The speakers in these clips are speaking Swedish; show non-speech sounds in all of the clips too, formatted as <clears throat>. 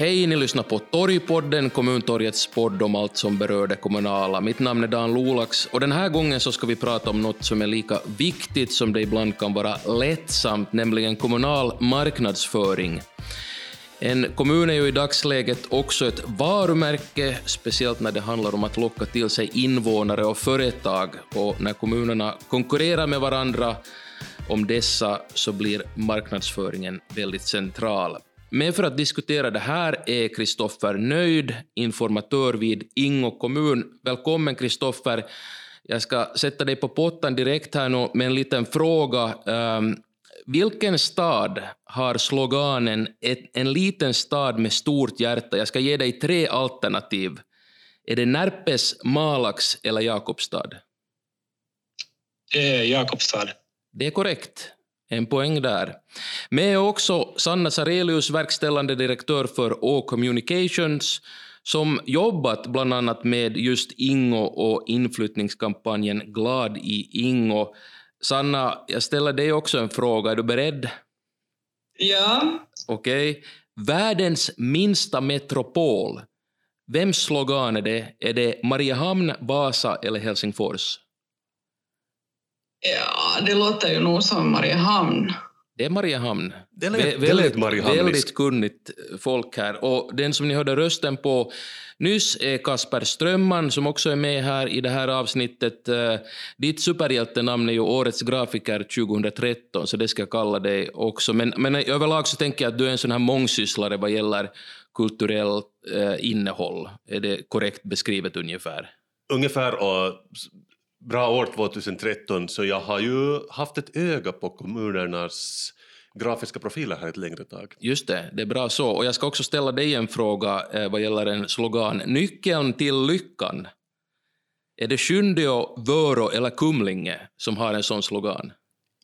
Hej, ni lyssnar på Torgpodden, kommuntorgets podd om allt som berör det kommunala. Mitt namn är Dan Lolax och den här gången så ska vi prata om något som är lika viktigt som det ibland kan vara lättsamt, nämligen kommunal marknadsföring. En kommun är ju i dagsläget också ett varumärke, speciellt när det handlar om att locka till sig invånare och företag. Och när kommunerna konkurrerar med varandra om dessa så blir marknadsföringen väldigt central. Med för att diskutera det här är Kristoffer Nöjd, informatör vid Ingo kommun. Välkommen Kristoffer. Jag ska sätta dig på pottan direkt här nu med en liten fråga. Um, vilken stad har sloganen ”en liten stad med stort hjärta”? Jag ska ge dig tre alternativ. Är det Närpes, Malax eller Jakobstad? Det är Jakobstad. Det är korrekt. En poäng där. Med är också Sanna Sarelius, verkställande direktör för Å Communications, som jobbat bland annat med just Ingo och inflyttningskampanjen Glad i Ingo. Sanna, jag ställer dig också en fråga. Är du beredd? Ja. Okej. Okay. Världens minsta metropol. Vems slogan är det? Är det Mariehamn, Vasa eller Helsingfors? Ja, det låter ju nog som Mariehamn. Det är Mariehamn. Det lät, det lät Väldigt kunnigt folk här. Och den som ni hörde rösten på nyss är Kasper Strömman som också är med här i det här avsnittet. Uh, ditt superhjältenamn är ju Årets grafiker 2013, så det ska jag kalla dig också. Men, men överlag så tänker jag att du är en sån här mångsysslare vad gäller kulturellt uh, innehåll. Är det korrekt beskrivet ungefär? Ungefär, och bra år 2013, så jag har ju haft ett öga på kommunernas grafiska profiler här ett längre tag. Just det, det är bra så. Och jag ska också ställa dig en fråga eh, vad gäller en slogan. Nyckeln till lyckan. Är det Skyndio, Vörå eller Kumlinge som har en sån slogan?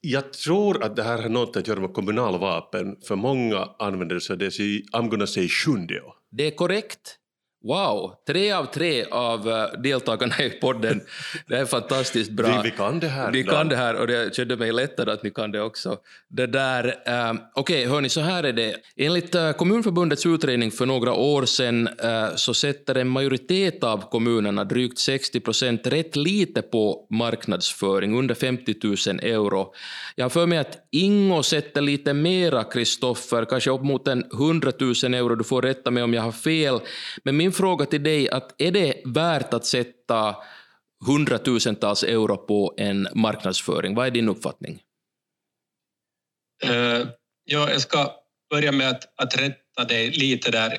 Jag tror att det här har något att göra med kommunalvapen, för många använder sig av det, I'm gonna say Skyndio. Det är korrekt. Wow, tre av tre av uh, deltagarna i podden. Det är fantastiskt bra. Vi, vi kan det här. Vi kan det här och det kände mig lättare att ni kan det också. Det där, uh, Okej, okay, hörni, så här är det. Enligt uh, Kommunförbundets utredning för några år sedan uh, så sätter en majoritet av kommunerna, drygt 60 procent, rätt lite på marknadsföring, under 50 000 euro. Jag har för mig att Ingo sätter lite mera, Kristoffer, kanske upp mot en 100 000 euro. Du får rätta mig om jag har fel. Men min fråga till dig, att är det värt att sätta hundratusentals euro på en marknadsföring? Vad är din uppfattning? Uh, ja, jag ska börja med att, att rätta dig lite där.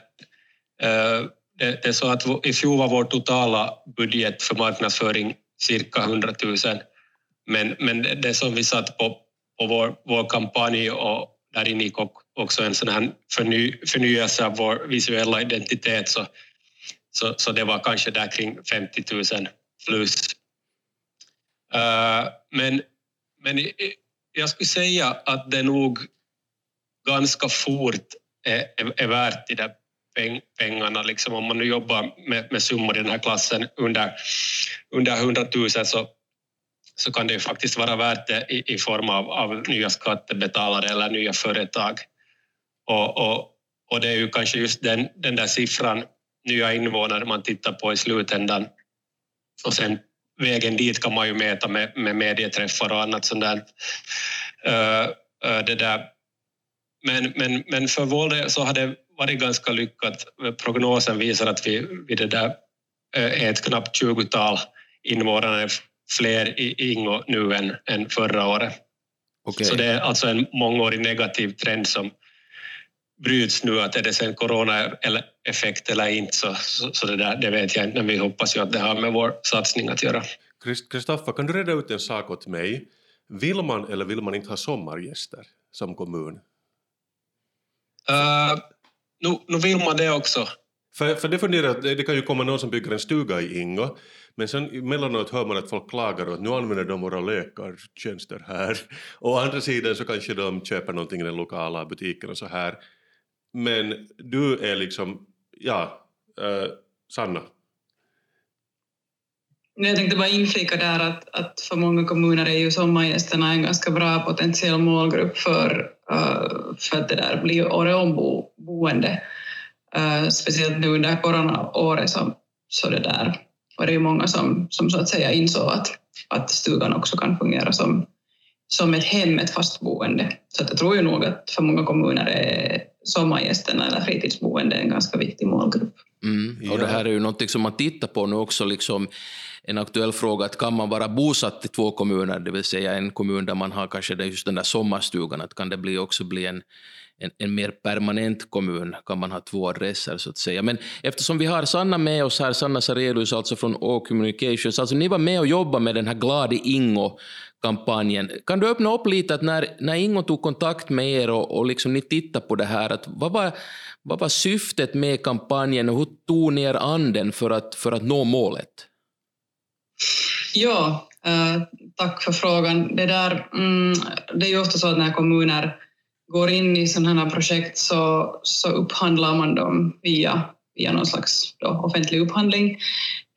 Uh, det, det, är så att i fjol var vår totala budget för marknadsföring cirka 100 000. Men, men det som vi satt på, på vår, vår kampanj och där ingick också en sån här förny, förnyelse av vår visuella identitet så, så, så det var kanske där kring 50 000 plus. Uh, men, men jag skulle säga att det nog ganska fort är, är, är värt de där peng, pengarna. Liksom om man nu jobbar med, med summor i den här klassen under, under 100 000 så, så kan det ju faktiskt vara värt det i, i form av, av nya skattebetalare eller nya företag. Och, och, och det är ju kanske just den, den där siffran nya invånare man tittar på i slutändan. Och sen vägen dit kan man ju mäta med, med medieträffar och annat sånt där. Uh, uh, det där. Men, men, men för vår del så har det varit ganska lyckat. Prognosen visar att vi, vi det där, är ett knappt 20-tal invånare fler i Ingo nu än, än förra året. Okay. Så det är alltså en mångårig negativ trend som, bryts nu, att är det sen corona-effekt eller inte, så, så, så, det, där, det vet jag inte, men vi hoppas ju att det har med vår satsning att göra. Kristoffer, kan du reda ut en sak åt mig? Vill man eller vill man inte ha sommargäster som kommun? Uh, nu, nu vill man det också. För, för det funderar det kan ju komma någon som bygger en stuga i Ingo, men sen emellanåt hör man att folk klagar att nu använder de våra läkartjänster här. Och å andra sidan så kanske de köper någonting i den lokala butiken och så här. Men du är liksom, ja, äh, Sanna? Jag tänkte bara inflika där att, att för många kommuner är ju sommargästerna en ganska bra potentiell målgrupp för, uh, äh, för att det där blir året om boende. Uh, speciellt nu under coronaåret så, så det där var det ju många som, som så att säga insåg att, att stugan också kan fungera som, som ett hem, ett fast boende. Så att jag tror ju nog att för många kommuner är sommargästerna eller fritidsboende en ganska viktig målgrupp. Mm. Och det här är ju något som man tittar på nu också, liksom en aktuell fråga, att kan man vara bosatt i två kommuner, det vill säga en kommun där man har kanske just den där sommarstugan, att kan det bli också bli en, en, en, mer permanent kommun, kan man ha två adresser så att säga. Men eftersom vi har Sanna med oss här, Sanna Sarelius alltså från Å Communications, alltså ni var med och jobbade med den här Glad i Ingo kampanjen. Kan du öppna upp lite att när, när Ingo tog kontakt med er och, och liksom ni tittade på det här, att vad, var, vad var syftet med kampanjen och hur tog ni er an den för att, för att nå målet? Ja, äh, tack för frågan. Det, där, mm, det är ju ofta så att när kommuner går in i sådana här projekt så, så upphandlar man dem via, via någon slags då, offentlig upphandling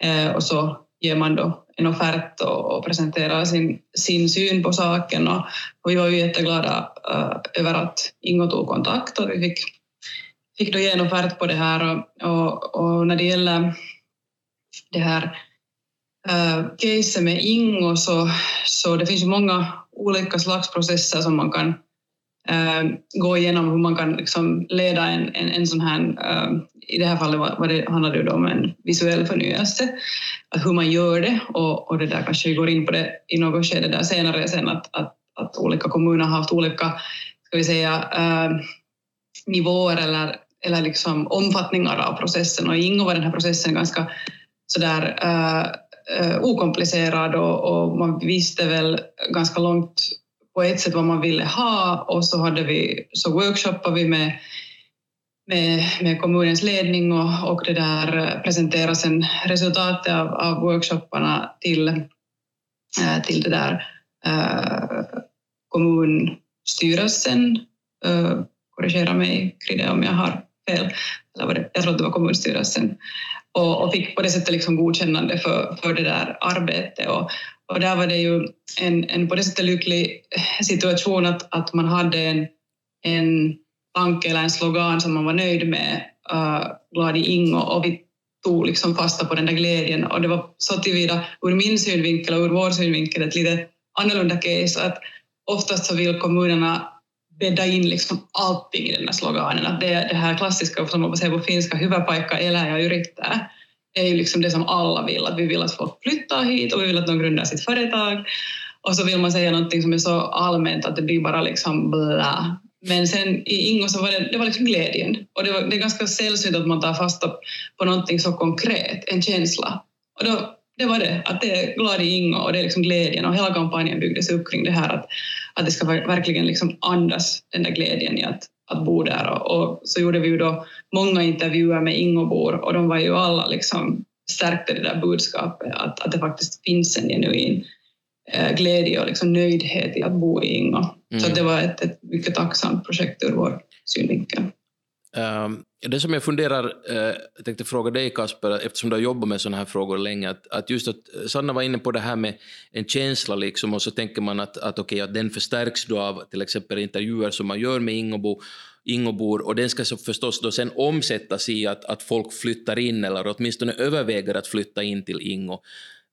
eh, och så ger man då en offert och, presenterar sin, sin syn på saken. Och, och vi var ju jätteglada uh, äh, över att Ingo tog kontakt och vi fick, fick då ge en offert på det här. Och, och, och när det gäller det här äh, uh, caset med Ingo så, så det finns ju många olika slags processer som man kan uh, gå igenom, hur man kan liksom leda en, en, en sån här uh, i det här fallet var, var det, handlade det om en visuell förnyelse, att hur man gör det och, och det där kanske vi går in på det i något skede där senare sen att, att, att olika kommuner har haft olika ska vi säga, äh, nivåer eller, eller liksom omfattningar av processen och i Ingo var den här processen ganska sådär äh, okomplicerad och, och man visste väl ganska långt på ett sätt vad man ville ha och så hade vi, så workshoppade vi med med, med kommunens ledning och, och det där eh, presenterade sen resultatet av, av workshopparna till, eh, till det där äh, kommunstyrelsen. Äh, korrigera mig Kride, om jag har fel. Eller var det, jag tror att det var kommunstyrelsen. Och, och fick på det sättet liksom godkännande för, för det där arbetet. Och, och där var det ju en, en på det sättet lycklig situation att, att man hade en, en tanke eller en slogan som man var nöjd med, uh, Glad i Ingo, och vi tog liksom fasta på den där glädjen. Och det var så tillvida ur min synvinkel och ur vår synvinkel ett lite annorlunda case, att oftast så vill kommunerna bädda in liksom allting i den här sloganen. Att det, det här klassiska, som man säger på finska, hyvä paikka elää ja yrittää, är ju liksom det som alla vill, att vi vill att folk flyttar hit och vi vill att de grundar sitt företag. Och så vill man säga någonting som är så allmänt att det blir bara liksom blä. Men sen i Ingo så var det, det var liksom glädjen. Och det, var, det är ganska sällsynt att man tar fasta på någonting så konkret, en känsla. Och då, det var det, att det är glad i Ingo och det är liksom glädjen och hela kampanjen byggdes upp kring det här att, att det ska verkligen liksom andas den där glädjen i att, att bo där. Och, och så gjorde vi ju då många intervjuer med Ingobor och de var ju alla liksom stärkte det där budskapet att, att det faktiskt finns en genuin Eh, glädje och liksom nöjdhet i att bo i Ingo. Mm. Så det var ett, ett mycket tacksamt projekt ur vår synvinkel. Um, det som jag funderar, eh, jag tänkte fråga dig Kasper, eftersom du har jobbat med sådana här frågor länge, att, att just att eh, Sanna var inne på det här med en känsla liksom, och så tänker man att, att, okay, att den förstärks då av till exempel intervjuer som man gör med Ingobo, Ingobor och den ska så förstås då sen omsättas i att, att folk flyttar in eller åtminstone överväger att flytta in till Ingo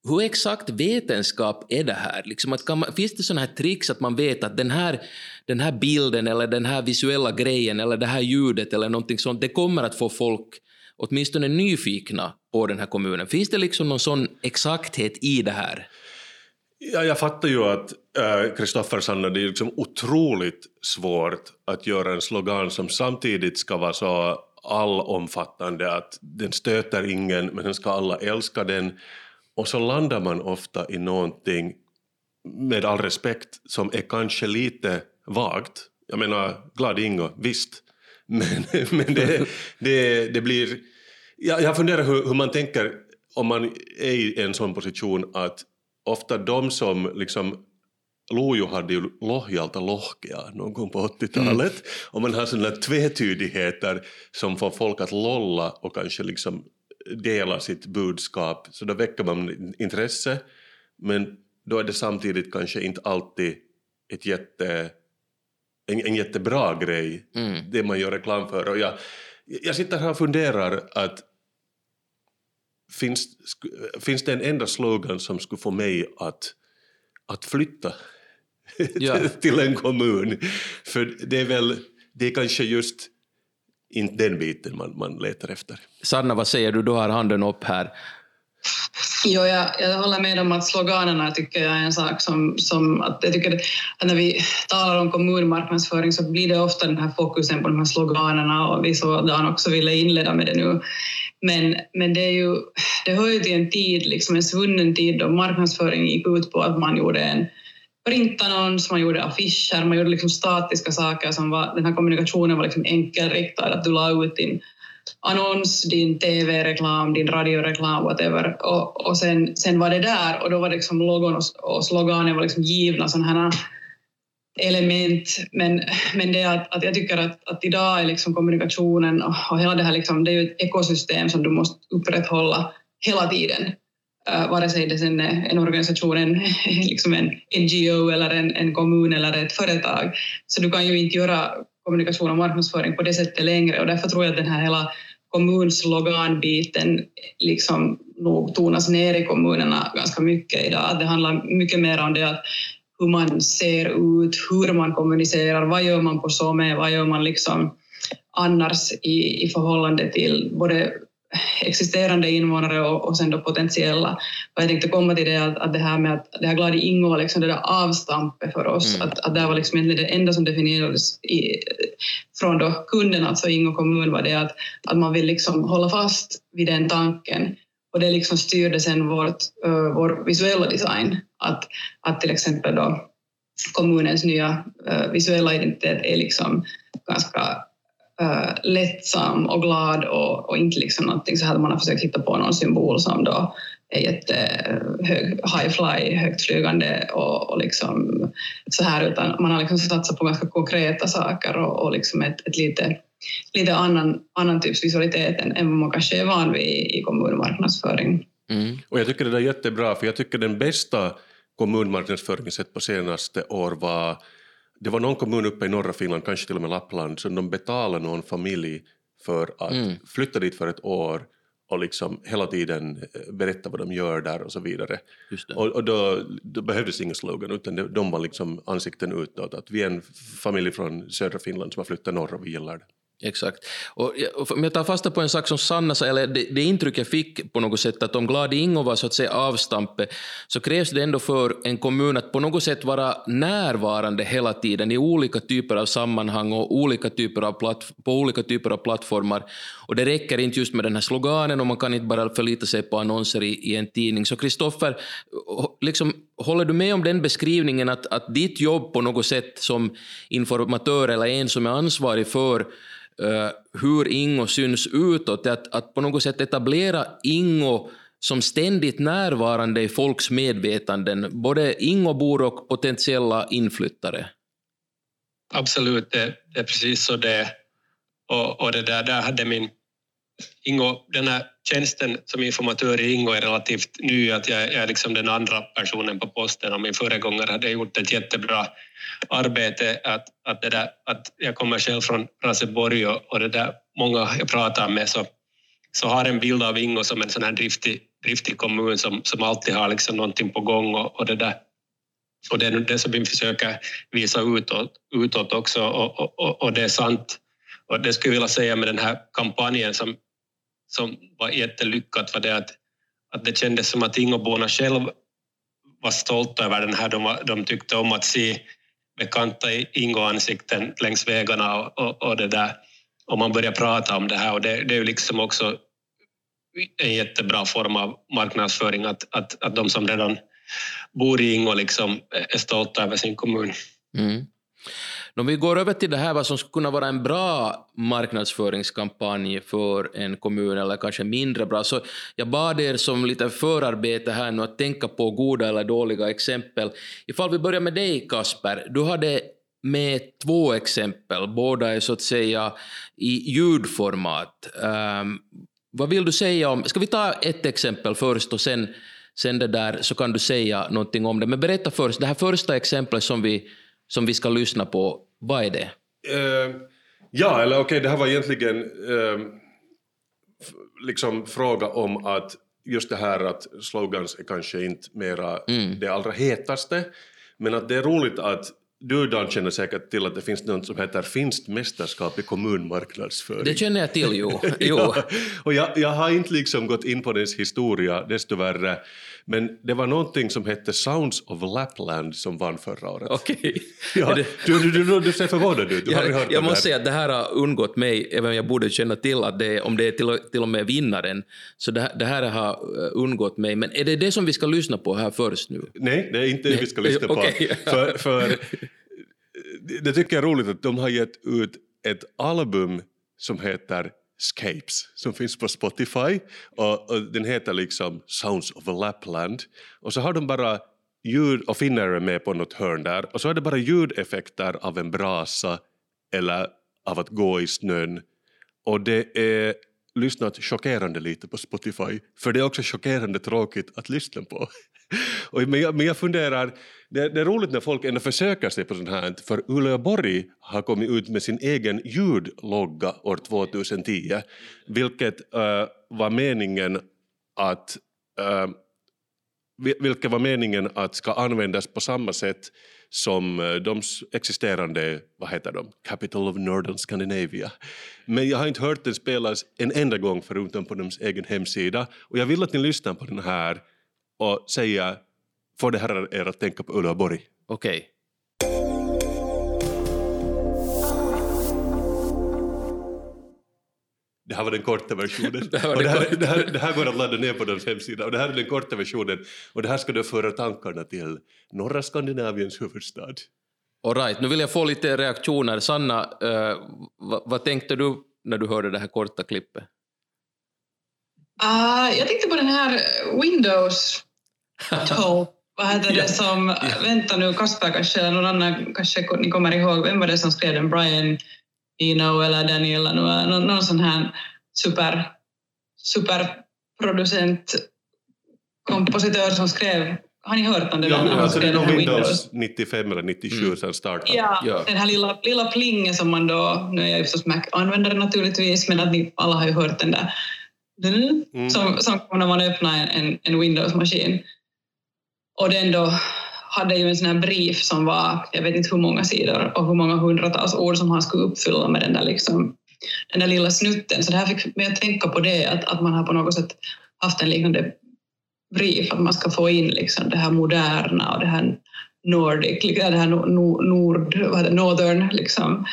hur exakt vetenskap är det här? Liksom att man, finns det sådana här tricks att man vet att den här, den här bilden eller den här visuella grejen eller det här ljudet eller någonting sånt, det kommer att få folk åtminstone nyfikna på den här kommunen. Finns det liksom någon sån exakthet i det här? Ja, jag fattar ju att äh, Kristoffer äh, Sanna, det är liksom otroligt svårt att göra en slogan som samtidigt ska vara så allomfattande att den stöter ingen men sen ska alla älska den och så landar man ofta i någonting, med all respekt, som är kanske lite vagt. Jag menar, glad Ingo, visst. <laughs> Men, men det, det, det blir... Jag, jag funderar hur, hur man tänker om man är i en sån position att ofta de som liksom Lojo hade ju Lohjalta lohkea någon gång på 80-talet mm. och man har sådana tvetydigheter som får folk att lolla och kanske liksom dela sitt budskap, så då väcker man intresse, men då är det samtidigt kanske inte alltid ett jätte, en, en jättebra grej, mm. det man gör reklam för. Och jag, Jag sitter här och funderar att finns, finns det en enda slogan som skulle få mig att, att flytta ja. <laughs> till en kommun? För det är väl, det är kanske just inte den biten man, man letar efter. Sanna, vad säger du? Du har handen upp här. Jo, jag, jag håller med om att sloganerna tycker jag är en sak som, som att jag tycker att när vi talar om kommunmarknadsföring så blir det ofta den här fokusen på de här sloganerna och vi sådan också ville inleda med det nu. Men, men det, är ju, det hör ju till en tid, liksom en svunnen tid då marknadsföring gick ut på att man gjorde en printannons, man gjorde affischer, man gjorde liksom statiska saker som var, den här kommunikationen var liksom enkelriktad, att du la ut din annons, din TV-reklam, din radioreklam, whatever. Och, och sen, sen var det där och då var det liksom logon och, och sloganen var liksom givna sådana här element. Men, men det att, att jag tycker att, att idag är liksom kommunikationen och, och hela det här, liksom, det är ju ett ekosystem som du måste upprätthålla hela tiden. Uh, vare sig det sen är en organisation, en, <laughs> liksom en NGO eller en, en kommun eller ett företag. Så du kan ju inte göra kommunikation och marknadsföring på det sättet längre och därför tror jag att den här hela kommunsloganbiten liksom nog tonas ner i kommunerna ganska mycket idag. Det handlar mycket mer om det att hur man ser ut, hur man kommunicerar, vad gör man på SOME, vad gör man liksom annars i, i förhållande till både existerande invånare och, och sen då potentiella. Och jag tänkte komma till det att, att det här med att det här Gladi Ingo var liksom det där avstampet för oss, mm. att, att det var liksom egentligen det enda som definierades i, från då kunden, alltså Ingo kommun, var det att, att man vill liksom hålla fast vid den tanken och det liksom styrde sen vårt, uh, vår visuella design. Att, att till exempel då kommunens nya uh, visuella identitet är liksom ganska uh, lättsam och glad och, och inte liksom någonting så här att man har försökt hitta på någon symbol som då är jättehög, eh, high fly, högt flygande och, och liksom så här, utan man har liksom satsat på ganska konkreta saker och, och liksom ett, ett lite, lite annan, annan typs visualitet än, än vad man kanske är van vid i kommunmarknadsföring. Mm. Och jag tycker det är jättebra, för jag tycker den bästa kommunmarknadsföringen sett på senaste år var det var någon kommun uppe i norra Finland, kanske till och med Lappland, som de betalade någon familj för att mm. flytta dit för ett år och liksom hela tiden eh, berätta vad de gör där och så vidare. Och, och då, då behövdes ingen slogan utan de var liksom ansikten utåt att vi är en familj från södra Finland som har flyttat norr och vi gillar det. Exakt. Och om jag tar fasta på en sak som Sanna sa, eller det, det intryck jag fick på något sätt, att om Glad Ingo var så att säga avstampet, så krävs det ändå för en kommun att på något sätt vara närvarande hela tiden i olika typer av sammanhang och olika typer av platt, på olika typer av plattformar. Och det räcker inte just med den här sloganen och man kan inte bara förlita sig på annonser i, i en tidning. Så Kristoffer, liksom, håller du med om den beskrivningen att, att ditt jobb på något sätt som informatör eller en som är ansvarig för uh, hur Ingo syns utåt, att, att på något sätt etablera Ingo som ständigt närvarande i folks medvetanden, både Ingobor och potentiella inflyttare? Absolut, det, det är precis så det är. Och, och det där, där hade min Ingo, den här tjänsten som informatör i Ingo är relativt ny, att jag, är liksom den andra personen på posten och min föregångare hade gjort ett jättebra arbete. Att, att, det där, att jag kommer själv från Raseborg och, och det där, många jag pratar med så, så har en bild av Ingo som en sån här driftig, driftig kommun som, som alltid har liksom någonting på gång och, och det där. Och det är det som vi försöker visa utåt, utåt också och, och, och det är sant. Och det skulle jag vilja säga med den här kampanjen som som var jättelyckat var det att, att det kändes som att Ingoborna själv var stolta över den här. De, var, de tyckte om att se bekanta Ingo-ansikten längs vägarna och, och, och, det där. Och man började prata om det här och det, det är ju liksom också en jättebra form av marknadsföring att, att, att de som redan bor i Ingo liksom är stolta över sin kommun. Mm. Om vi går över till det här vad som skulle kunna vara en bra marknadsföringskampanj för en kommun, eller kanske mindre bra, så jag bad er som lite förarbete här nu att tänka på goda eller dåliga exempel. Ifall vi börjar med dig Kasper, du hade med två exempel, båda är så att säga i ljudformat. Um, vad vill du säga om, ska vi ta ett exempel först och sen, sen det där så kan du säga någonting om det. Men berätta först, det här första exemplet som vi som vi ska lyssna på, vad är det? Uh, Ja, eller okej, det här var egentligen f- liksom fråga om att just det här att slogans är kanske inte mera det allra hetaste, men att det är roligt att du Dan känner säkert till att det finns något som heter finskt mästerskap i kommunmarknadsföring. Det känner jag till, jo. <laughs> jo. Ja, och jag, jag har inte liksom gått in på dess historia, desto värre. Men det var någonting som hette Sounds of Lapland som vann förra året. Okej. <laughs> Ja, det- du, du, du, du ser förvånad ut, du har Jag, jag måste säga att det här har undgått mig, även om jag borde känna till att det, om det är till, till och med vinnaren. Så det, här- det här har eh, undgått mig. Men är det det som vi ska lyssna på här först nu? Nej, det är inte det vi ska lyssna på. Okej. För, <laughs> för det tycker jag är roligt att de har gett ut ett album som heter Scapes som finns på Spotify. Och, och den heter liksom Sounds of Lapland. Och så har de bara ljud och finnar är med på något hörn där. Och så är det bara ljudeffekter av en brasa eller av att gå i snön. Och det är lyssnat chockerande lite på Spotify. För det är också chockerande tråkigt att lyssna på. Och, men, jag, men jag funderar, det, det är roligt när folk ändå försöker sig på sånt här för Uleåborg har kommit ut med sin egen ljudlogga år 2010 vilket eh, var meningen att eh, vilket var meningen att ska användas på samma sätt som eh, de existerande, vad heter de, Capital of Northern Scandinavia. Men jag har inte hört den spelas en enda gång förutom på deras egen hemsida och jag vill att ni lyssnar på den här och säga, får det här er att tänka på Uleåborg? Okej. Det här var den korta versionen. <laughs> Det här det, här, det, här, det här går att ladda ner på deras hemsida och det här är den korta versionen och det här ska då föra tankarna till norra Skandinaviens huvudstad. All right, nu vill jag få lite reaktioner. Sanna, vad, vad tänkte du när du hörde det här korta klippet? Ah, jag tänkte på den här Windows Toe. Vad heter det som... Vänta nu, Kasper kanske, eller någon annan kanske ni kommer ihåg. Vem var det som skrev den? Brian Eno eller Daniel eller någon, någon, sån här super, superproducent, kompositör som skrev... Har ni hört om det? Ja, alltså det är nog Windows 95 eller 97 Mm. som startade. Ja, Ja. den här lilla, lilla plingen som man då, nu är jag ju förstås Mac-användare naturligtvis, men att ni alla har ju hört den där Mm. som, som kom när man öppnar en, en Windows-maskin. Och den då hade ju en sån här brief som var, jag vet inte hur många sidor och hur många hundratals ord som han skulle uppfylla med den där, liksom, den där lilla snutten. Så det här fick mig att tänka på det, att, att man har på något sätt haft en liknande brief, att man ska få in liksom det här moderna och det här Nordic, det här no- no- nord, det, northern liksom,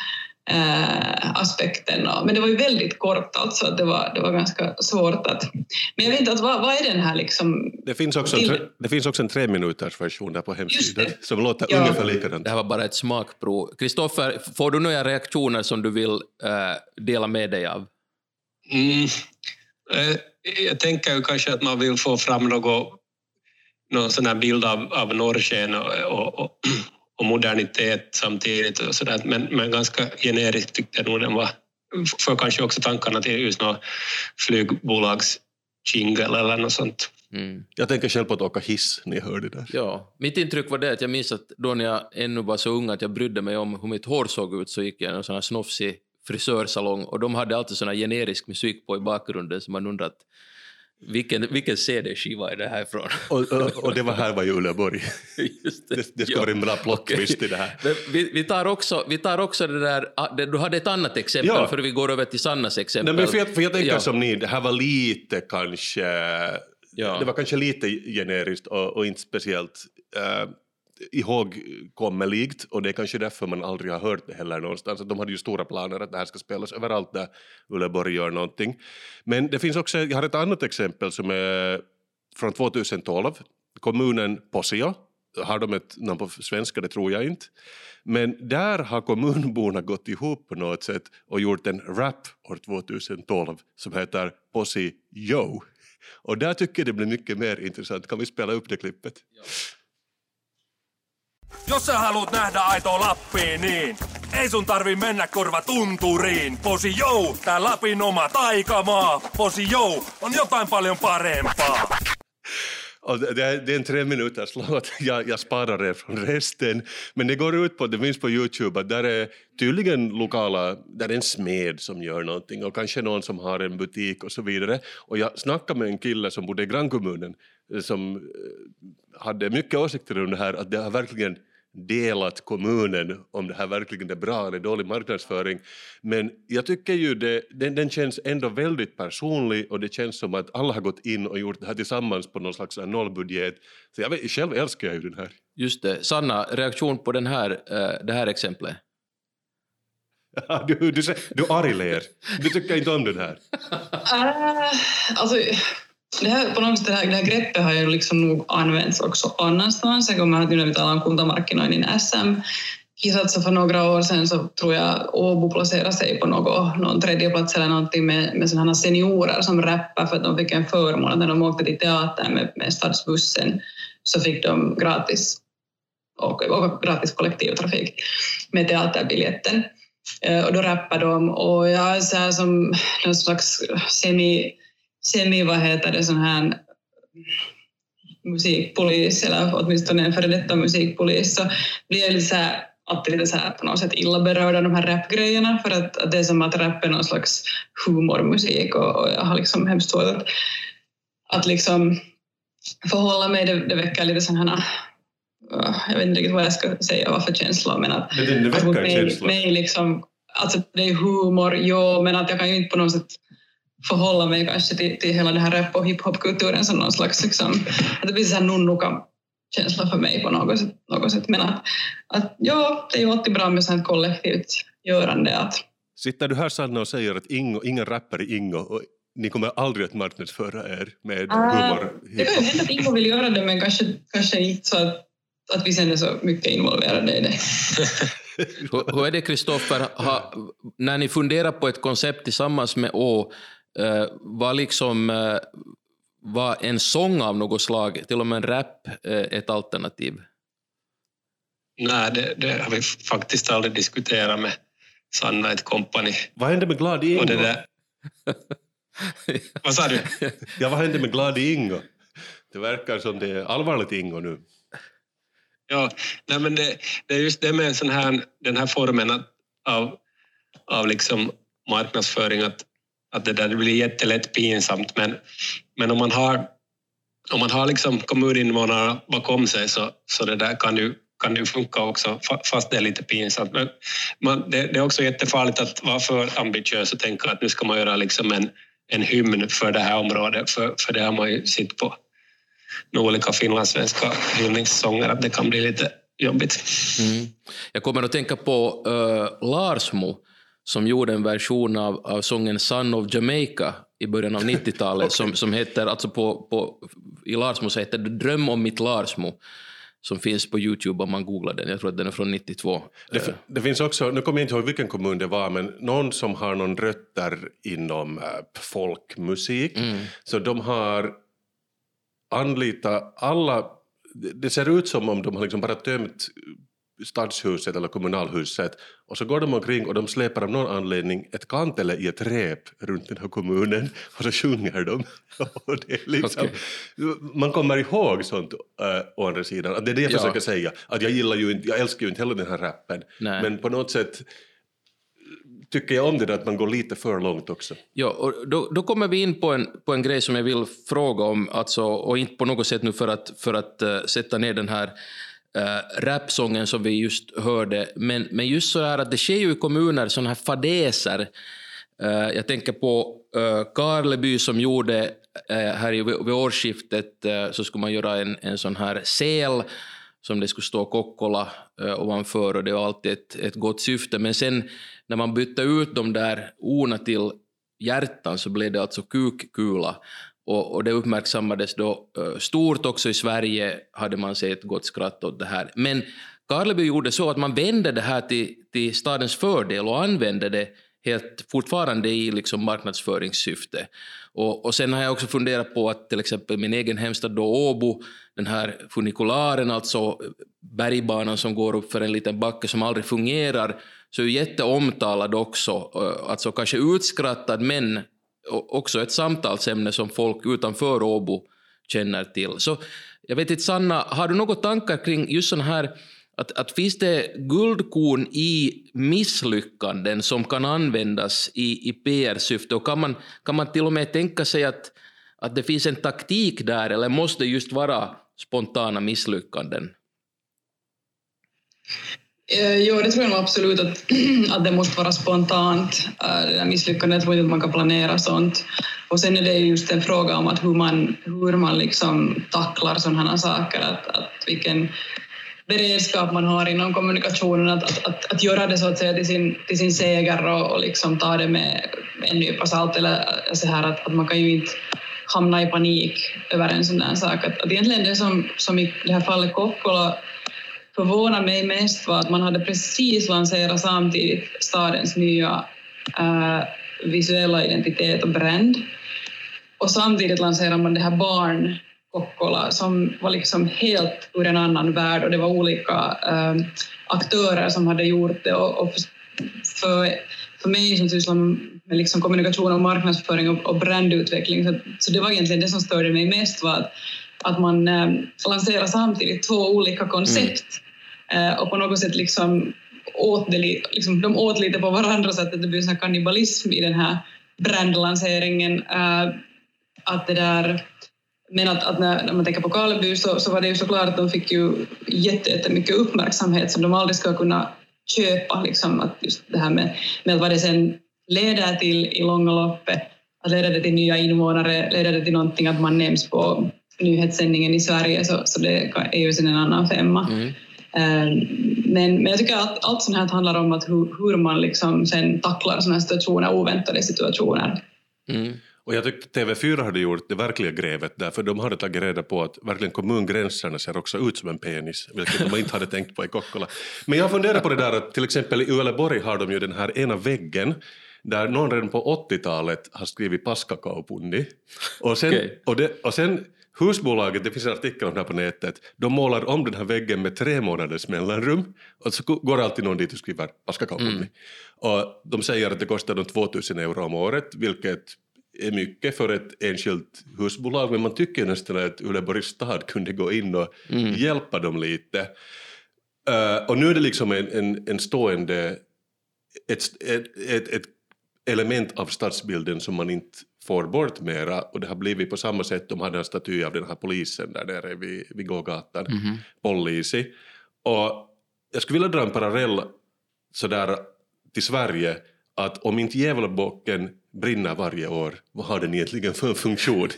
eh, aspekten. Men det var ju väldigt kort alltså, att det var, det var ganska svårt att... Men jag vet inte, att, vad, vad är den här liksom... Det, finns också en, Till- tre- det finns också en tre minuters version där på hemsidan som låter Ja. ungefär likadant. Det här var bara ett smakprov. Kristoffer, får du några reaktioner som du vill eh, dela med dig av? Mm. Eh, Jag tänker ju kanske att man vill få fram något, någon sån här bild av, av norrsken och, och, och, och modernitet samtidigt. Och så där. Men, men ganska generiskt tyckte jag nog den var. För kanske också tankarna till just något flygbolags jingle eller något sånt. Mm. Jag tänker själv på att åka hiss när jag hör det där. Ja, mitt intryck var det att jag minns att då när jag ännu var så ung att jag brydde mig om hur mitt hår såg ut så gick jag i en sån här snofsig frisörsalong och de hade alltid sån här generisk musik på i bakgrunden så man undrat vilken, vilken CD-skiva är det här ifrån? Och, och, och det var här var ju Uleåborg. Just Det, det ska Ja. vara en bra plot Okej. twist i det här. Men Vi, vi, tar också, vi tar också det där, ah, det, du hade ett annat exempel Ja. för vi går över till Sannas exempel. Nej, men för, jag, för jag tänker Ja. som ni, det här var lite kanske... Ja. Det var kanske lite generiskt och, och inte speciellt uh, ihågkommeligt och det är kanske därför man aldrig har hört det heller någonstans. Att de hade ju stora planer att det här ska spelas överallt där Uleåborg gör någonting. Men det finns också, jag har ett annat exempel som är från 2012. Kommunen Posio, har de ett namn på svenska, det tror jag inte. Men där har kommunborna gått ihop på något sätt och gjort en rap år 2012 som heter Posi Yo. Och där tycker jag det blir mycket mer intressant. Kan vi spela upp det klippet? Jos sä haluat nähdä aitoa Lappiin, niin ei sun tarvi mennä korva tunturiin. Posi jou, tää Lapin oma taikamaa. Posi jou, on jotain paljon parempaa. Och det, är, det är en tre minuters låt, <laughs> jag, jag sparar er från resten. Men det går ut på, det finns på Youtube, att där är tydligen lokala, där är en smed som gör någonting och kanske någon som har en butik och så vidare. Och jag snackade med en kille som bodde i grannkommunen eh, som eh, hade mycket åsikter om det här, att det har verkligen delat kommunen om det här verkligen är bra eller dålig marknadsföring. Men jag tycker ju det, den, den känns ändå väldigt personlig och det känns som att alla har gått in och gjort det här tillsammans på någon slags nollbudget. Så jag vet, själv älskar jag ju den här. Just det. Sanna, reaktion på den här, uh, det här exemplet? du, du, du arg ler. Du tycker inte om den här? Uh, <laughs> alltså, det här, på något sätt, det, här, det här greppet har ju liksom nog använts också annanstans. Jag kommer ihåg nu när vi talar om kuntamarkkinoinnin SM kisat för några år sedan så tror jag Åbo placerade sig på något, någon tredjeplats eller någonting med, med sådana seniorer som rappar för att de fick en förmån att när de åkte till teatern med, med stadsbussen så fick de gratis och, och gratis kollektivtrafik med teaterbiljetten. Eh, och då rappade de och jag är så här som någon slags semi semi, vad heter det, sån här musikpolis eller åtminstone en före detta musikpolis så blir jag lite så här, alltid lite så här på något sätt illa berörd av de här rapgrejerna för att, att det är som att rap är någon slags humormusik och, och jag har liksom hemskt svårt att, att liksom förhålla mig, det, det väcker lite sådana uh, jag vet inte riktigt vad jag ska säga vad för känslor men att, men det, väcker mig, känslor? mig liksom, alltså det är humor, jo men att jag kan ju inte på något sätt förhålla mig kanske till, till hela den här rap och hiphopkulturen som någon slags, liksom, att det blir så här nunnuka känsla för mig på något sätt. Något sätt. Men att, att ja, det är ju alltid bra med sånt kollektivt görande. Att... Sitter du här Sanna och säger att Ingo, ingen rappar i Ingo och ni kommer aldrig att marknadsföra er med uh, humor? Det kan ju hända att Ingo vill göra det men kanske, kanske inte så att, att vi sen är så mycket involverade i det. hur, är det Kristoffer, när ni funderar på ett koncept tillsammans med Å, var liksom uh, var en sång av något slag, till och med en rap, uh, ett alternativ? Nej, det, det, har vi faktiskt aldrig diskuterat med Sanna ett kompani. Vad hände med Glad Ingo? det där... vad sa du? <laughs> ja, vad hände med Glad Ingo? Det verkar som det är allvarligt Ingo nu. Ja, nej men det, det är just det med sån här, den här formen av, av liksom marknadsföring att att det där blir jättelätt pinsamt. Men, men om man har, om man har liksom kommuninvånarna bakom sig så, så det där kan ju kan det funka också, fast det är lite pinsamt. Men man, det, det, är också jättefarligt att vara för ambitiös och tänka att nu ska man göra liksom en, en hymn för det här området, för, för det har man ju sett på olika finlandssvenska hyllningssånger, att det kan bli lite jobbigt. Mm. Jag kommer att tänka på uh, Larsmo, som gjorde en version av, av sången Son of Jamaica i början av 90-talet okay. <laughs> som, som heter, alltså på, på, i Larsmo så heter det Dröm om mitt Larsmo som finns på Youtube om man googlar den. Jag tror att den är från 92. Det, det finns också, nu kommer jag inte ihåg vilken kommun det var, men någon som har någon rötter inom äh, folkmusik. Mm. Så de har anlitat alla, det ser ut som om de har liksom bara tömt stadshuset eller kommunalhuset och så går de omkring och de släpar av någon anledning ett kantele i ett rep runt den här kommunen <laughs> och så sjunger de. <laughs> liksom. Man kommer ihåg sånt äh, å andra sidan. Det är det jag ja. försöker säga. Att jag, gillar ju inte, jag älskar ju inte heller den här rappen Nej. men på något sätt tycker jag om det där att man går lite för långt också. Ja, och då, då kommer vi in på en, på en grej som jag vill fråga om, alltså, och inte på något sätt nu för att, för att uh, sätta ner den här äh, rapsången som vi just hörde. Men, men just så här att det sker ju i kommuner sådana här fadäser. Äh, jag tänker på äh, Karleby som gjorde äh, här vid, vid årsskiftet äh, så skulle man göra en, en sån här sel som det skulle stå Kokkola äh, ovanför och det var alltid ett, ett gott syfte. Men sen när man bytte ut de där orna till hjärtan så blev det alltså kukkula. Och, och det uppmärksammades då eh, stort också i Sverige, hade man sett gott skratt åt det här. Men Karleby gjorde så att man vände det här till, till stadens fördel och använde det helt fortfarande i liksom marknadsföringssyfte. Och, och sen har jag också funderat på att till exempel min egen hemstad då Åbo, den här funikularen, alltså bergbanan som går upp för en liten backe som aldrig fungerar, så är jätteomtalad också, eh, alltså kanske utskrattad men också ett samtalsämne som folk utanför Åbo känner till. Så jag vet inte, Sanna, har du några tankar kring just sån här att, att finns det guldkorn i misslyckanden som kan användas i, i PR-syfte och kan man, kan man till och med tänka sig att, att det finns en taktik där eller måste det just vara spontana misslyckanden? Eh, jo, det tror jag nog absolut att, <clears throat> att det måste vara spontant. Eh, det där misslyckandet, jag tror inte att man kan planera sånt. Och sen är det just en fråga om att hur man, hur man liksom tacklar sådana här saker, att, att vilken beredskap man har inom kommunikationen att, att, att, att göra det så att säga till sin, till sin seger och, och liksom ta det med, med en nypa salt eller så här att, att man kan ju inte hamna i panik över en sån där sak. Att, att egentligen det som, som i det här fallet Kokkola förvånade mig mest var att man hade precis lanserat samtidigt stadens nya äh, visuella identitet och brand. Och samtidigt lanserar man det här barn Kokkola som var liksom helt ur en annan värld och det var olika äh, aktörer som hade gjort det och, och för, för mig som sysslar med liksom kommunikation och marknadsföring och, och brandutveckling så, så det var egentligen det som störde mig mest var att, att man äh, lanserar samtidigt två olika koncept mm. Eh, och på något sätt liksom åt det, liksom, de åt lite på varandra så att det blev en kannibalism i den här brandlanseringen. Eh, att det där men att, att när, när, man tänker på Karleby så, så var det ju såklart att de fick ju jättemycket uppmärksamhet som de aldrig ska kunna köpa. Liksom, att just det här med, med vad det sen leder till i långa loppet, att leder det till nya invånare, leder det till någonting att man nämns på nyhetssändningen i Sverige så, så det är ju sen en annan femma. Mm. Ehm, men, men jag tycker att allt sånt här handlar om att hur, hur man liksom sen tacklar såna här situationer, oväntade situationer. Mm. Och jag tyckte TV4 hade gjort det verkliga grävet där, för de hade tagit reda på att verkligen kommungränserna ser också ut som en penis, vilket de inte hade tänkt på i Kokkola. Men jag funderar på det där att till exempel i Uleåborg har de ju den här ena väggen där någon redan på 80-talet har skrivit paskakaupundi. Och sen, okay. och, det, och sen husbolaget, det finns en artikel om det här på nätet, de målar om den här väggen med tre månaders mellanrum och så går alltid någon dit och skriver paskakaupundi. Mm. Och de säger att det kostar 2000 euro om året, vilket är mycket för ett enskilt husbolag men man tycker nästan att Uleåborgs stad kunde gå in och mm. hjälpa dem lite. Uh, och nu är det liksom en, en, en stående, ett, ett, ett, ett, element av stadsbilden som man inte får bort mera och det har blivit på samma sätt, de hade en staty av den här polisen där nere vid, vid gågatan, mm -hmm. Polisi. Och jag skulle vilja dra en parallell sådär till Sverige att om inte Gävlebocken brinner varje år, vad har den egentligen för funktion?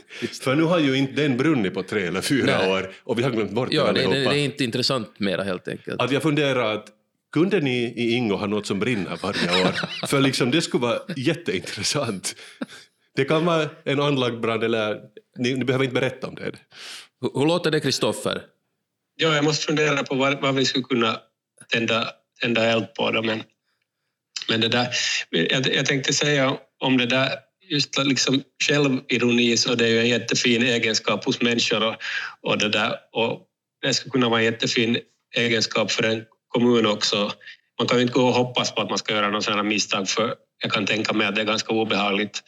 för nu har ju inte den brunnit på tre eller fyra Nej. år och vi har glömt bort ja, det det, det är inte intressant mera helt enkelt. Att jag funderar att kunde ni i Ingo ha något som brinner varje år? <laughs> för liksom det skulle vara jätteintressant. Det kan vara en anlagd brand eller ni, ni behöver inte berätta om det. Hur, hur låter det Kristoffer? Ja, jag måste fundera på vad, vad vi skulle kunna tända, tända eld på då, men men det där, jag, jag tänkte säga om det där just liksom självironi så det är ju en jättefin egenskap hos människor och, och det där och det skulle kunna vara en jättefin egenskap för en kommun också. Man kan ju inte gå och hoppas på att man ska göra några sådana misstag för jag kan tänka mig att det är ganska obehagligt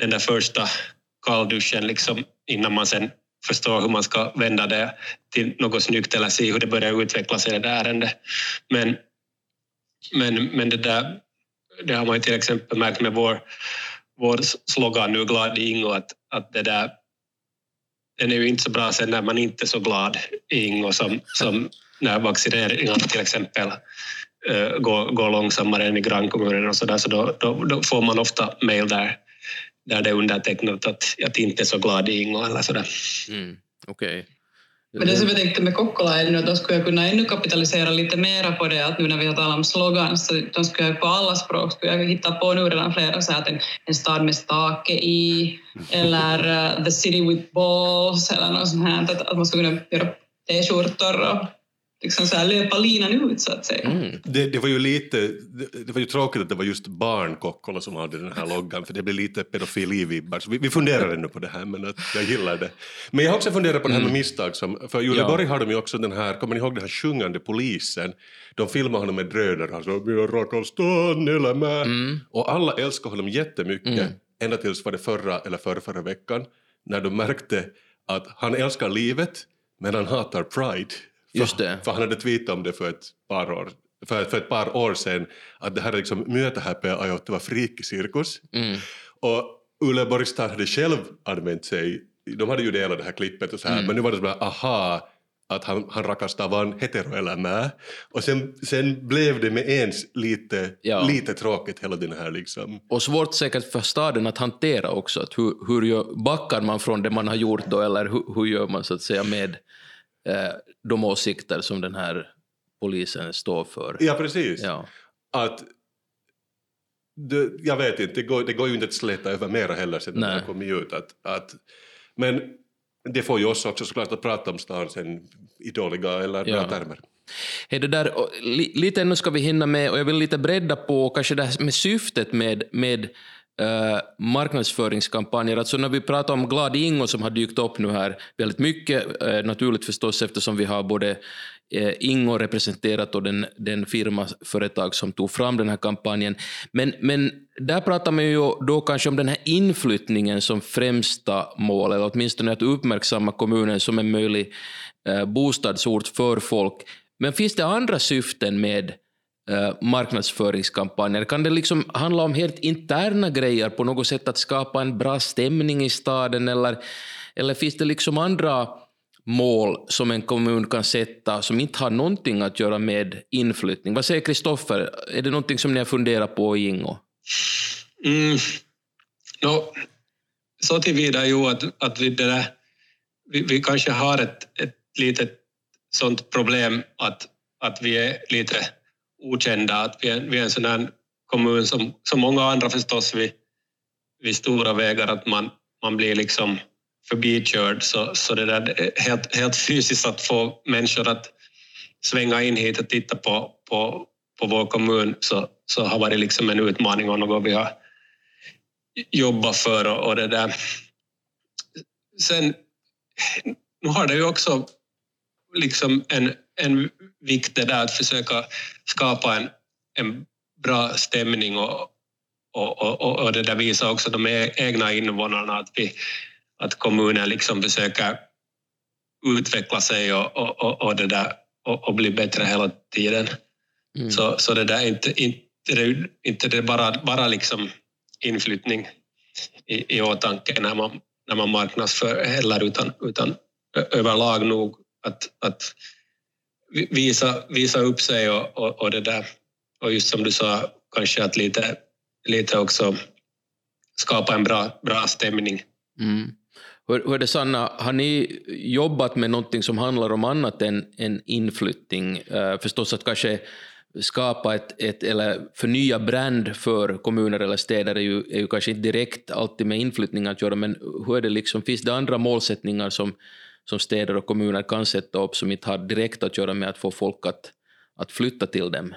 den där första kallduschen liksom innan man sen förstår hur man ska vända det till något snyggt eller se hur det börjar utvecklas i det där ärendet. Men men, men det, där, det har man ju till exempel märkt med vår, vår slogan nu, Glad i Ingo, att, att det där, den är ju inte så bra sen när man inte är så glad i Ingo som, som när vaccineringarna till exempel eh, går, går långsammare än i grannkommunerna och så där, så då, då, då, får man ofta mejl där, där det är undertecknat att jag inte är så glad i Ingo eller sådär. Mm. Okay. Men det som jag tänkte med Kokkola är att då skulle jag kunna ännu kapitalisera lite mera på det att nu när vi har talat om slogans så då skulle jag på alla språk skulle jag hitta på nu redan flera så att en, en stad med stake i eller uh, the city with balls eller något sånt här att, att man skulle kunna göra t-skjortor och liksom så här löpa linan ut så att säga. Mm. Det, det, var ju lite, det, det, var ju tråkigt att det var just barn Kokkola som hade den här loggan för det blev lite pedofili-vibbar. Så vi, vi funderar ännu på det här men att jag gillar det. Men jag har också funderat på det här med mm. misstag som, för i Uleåborg ja. har de ju också den här, kommer ni ihåg den här sjungande polisen? De filmar honom med drönare, han sa ”Vi rakar stan eller med” mm. och alla älskar honom jättemycket mm. ända tills var det förra eller förra, förra veckan när de märkte att han älskar livet men han hatar Pride. Just För, det. för han hade tweetat om det för ett par år, för, för ett par år sedan att det här är liksom myötähäpeä aiheuttava friikkisirkus. Mm. Och Ulla Borgstad hade själv använt sig, de hade ju delat det här klippet och så här, Mm. men nu var det så här, aha, att han, han rakastar hetero eller med. Och sen, sen blev det med ens lite, Ja. lite tråkigt hela den här liksom. Och svårt säkert för staden att hantera också. Att hur, hur gör, backar man från det man har gjort då, eller hur, hur gör man så att säga med de åsikter som den här polisen står för? Ja, precis. Ja. Att det, jag vet inte, det går, det går ju inte att släta över mera heller sen det har kommit ut. Att, att, men det får ju oss också såklart att prata om stan sen i dåliga eller bra Ja. termer. Hej, det där, lite ännu ska vi hinna med, och jag vill lite bredda på kanske det här med syftet med, med eh, marknadsföringskampanjer. Alltså när vi pratar om Glad Ingo som har dykt upp nu här väldigt mycket, eh, naturligt förstås eftersom vi har både eh, Ingo representerat och den, den firma, företag som tog fram den här kampanjen. Men, men där pratar man ju då kanske om den här inflyttningen som främsta mål, eller åtminstone att uppmärksamma kommunen som en möjlig eh, bostadsort för folk. Men finns det andra syften med Eh, marknadsföringskampanjer? Kan det liksom handla om helt interna grejer på något sätt att skapa en bra stämning i staden eller, eller finns det liksom andra mål som en kommun kan sätta som inte har någonting att göra med inflyttning? Vad säger Kristoffer? Är det någonting som ni har funderat på i Ingo? Mm. No, så tillvida jo att, att vi, det där, vi, vi kanske har ett, ett litet sånt problem att, att vi är lite okända, att vi är, vi är en sån här kommun som, som många andra förstås vid, vid stora vägar, att man, man blir liksom förbikörd. Så, så det där helt, helt fysiskt att få människor att svänga in hit och titta på, på, på vår kommun så, så har varit liksom en utmaning och något vi har jobbat för och, och det där. Sen, nu har det ju också liksom en, en vikt det där att försöka skapa en, en bra stämning och, och, och, och det där visar också de e- egna invånarna att, vi, att kommunen liksom försöker utveckla sig och, och, och, det där, och, och bli bättre hela tiden. Mm. Så, så det där är inte, inte, det inte det bara, bara liksom inflyttning i, i åtanke när man, när man marknadsför heller utan, utan överlag nog att, att visa, visa upp sig och, och, och det där. Och just som du sa, kanske att lite, lite också skapa en bra, bra stämning. Mm. Hur, hur är det Sanna, har ni jobbat med någonting som handlar om annat än, än inflyttning? Uh, eh, förstås att kanske skapa ett, ett, eller förnya brand för kommuner eller städer är ju, är ju kanske inte direkt alltid med inflyttning att göra, men hur är det liksom, finns det andra målsättningar som, som städer och kommuner kan sätta upp som inte har direkt att göra med att få folk att, att flytta till dem?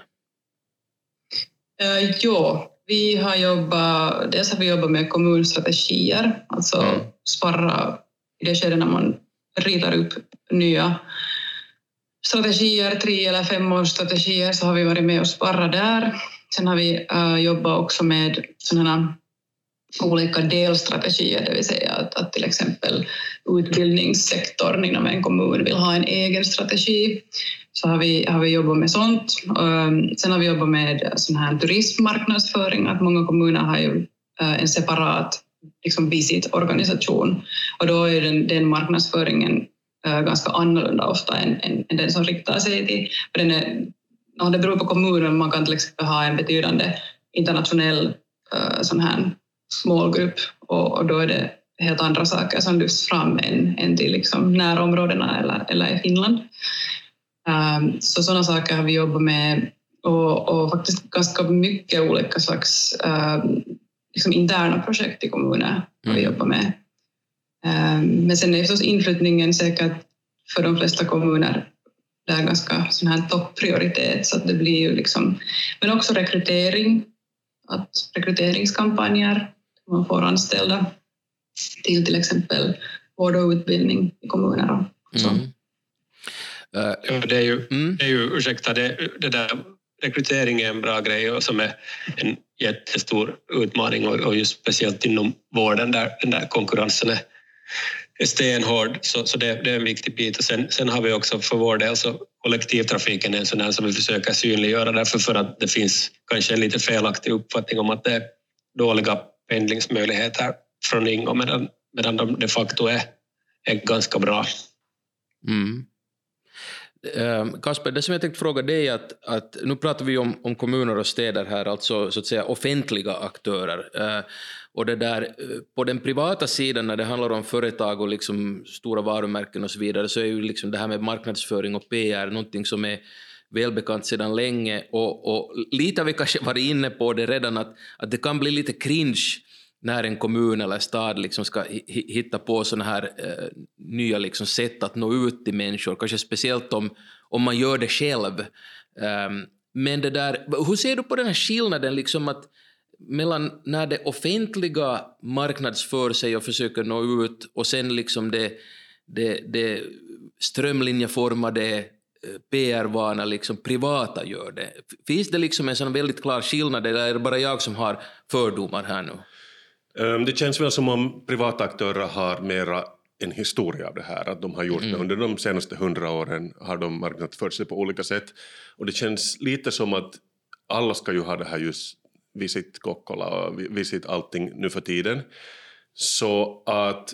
Uh, jo, vi har jobbat, dels har vi jobbat med kommunstrategier, alltså Mm. sparra i det skedet när man ritar upp nya strategier, tre eller femårsstrategier, så har vi varit med och sparrat där. Sen har vi uh, jobbat också med sådana olika delstrategier, det vill säga att, att till exempel utbildningssektorn inom en kommun vill ha en egen strategi. Så har vi, har vi jobbat med sånt. Ehm, sen har vi jobbat med sån här turismmarknadsföring, att många kommuner har ju eh, en separat liksom visitorganisation och då är den, den marknadsföringen eh, ganska annorlunda ofta än, än, än den som riktar sig till... För den är, det beror på kommunen, man kan till exempel ha en betydande internationell eh, sån här målgrupp och, då är det helt andra saker som lyfts fram än, än till liksom närområdena eller, eller i Finland. Um, så sådana saker har vi jobbat med och, och faktiskt ganska mycket olika slags um, liksom interna projekt i kommuner har vi Mm. jobbat med. Um, men sen är förstås inflyttningen säkert för de flesta kommuner det är ganska sån här topprioritet så att det blir ju liksom, men också rekrytering, att rekryteringskampanjer, man får anställda till till exempel vård och utbildning i kommuner och så. Mm. Eh, Ja, Det är ju, mm. det är ju ursäkta, det, det där, rekrytering är en bra grej och som är en jättestor utmaning och, och just speciellt inom vården där den där konkurrensen är är stenhård, så, så det, det, är en viktig bit. Och sen, sen har vi också för vår del så kollektivtrafiken är en sån här som vi försöker synliggöra därför för att det finns kanske en lite felaktig uppfattning om att det är dåliga pendlingsmöjligheter från Ingo medan, medan de de facto är, är ganska bra. Mm. Ehm, Kasper, det som jag tänkte fråga dig är att, att nu pratar vi om, om kommuner och städer här, alltså så att säga offentliga aktörer. Ehm, och det där, eh, på den privata sidan när det handlar om företag och liksom stora varumärken och så vidare så är ju liksom det här med marknadsföring och PR någonting som är välbekant sedan länge och, och lite har vi kanske varit inne på det redan att, att det kan bli lite cringe när en kommun eller stad liksom ska hitta på såna här eh, nya liksom sätt att nå ut till människor, kanske speciellt om, om man gör det själv. Um, men det där, hur ser du på den här skillnaden liksom att mellan när det offentliga marknadsför sig och försöker nå ut och sen liksom det, det, det strömlinjeformade PR-vana liksom privata gör det. Finns det liksom en sån väldigt klar skillnad eller är det bara jag som har fördomar här nu? Ehm, det känns väl som om privata aktörer har mera en historia av det här, att de har gjort mm. det under de senaste hundra åren har de marknadsfört sig på olika sätt. Och det känns lite som att alla ska ju ha det här just Visit Kokkola och Visit allting nu för tiden. Så att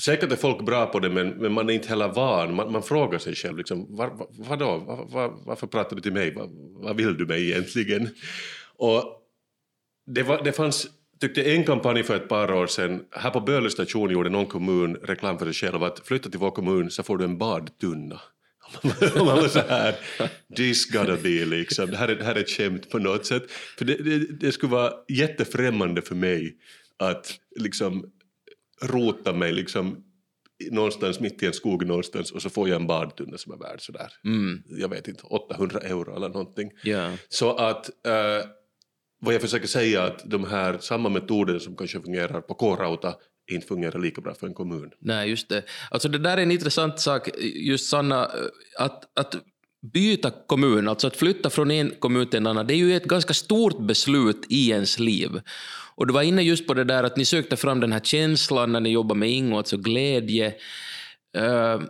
säkert är folk bra på det men, men man är inte heller van, man, man frågar sig själv liksom, var, var, vadå, var, var, varför pratar du till mig, vad, vad vill du mig egentligen? Och det, var, det fanns tyckte en kampanj för ett par år sedan, här på Böle station gjorde någon kommun reklam för sig själv att flytta till vår kommun så får du en badtunna. <laughs> man var så här, this gotta be liksom, det här är, det här är ett skämt på något sätt. För det, det, det skulle vara jättefrämmande för mig att liksom rota mig liksom någonstans mitt i en skog någonstans och så får jag en badtunna som är värd sådär, mm. jag vet inte, 800 euro eller någonting. Yeah. Så att äh, vad jag försöker säga är att de här samma metoder som kanske fungerar på K-Rauta inte fungerar lika bra för en kommun. Nej, just det. Alltså det där är en intressant sak, just Sanna, att, att byta kommun, alltså att flytta från en kommun till en annan, det är ju ett ganska stort beslut i ens liv. Och du var inne just på det där att ni sökte fram den här känslan när ni jobbade med Ingo, alltså glädje. Uh,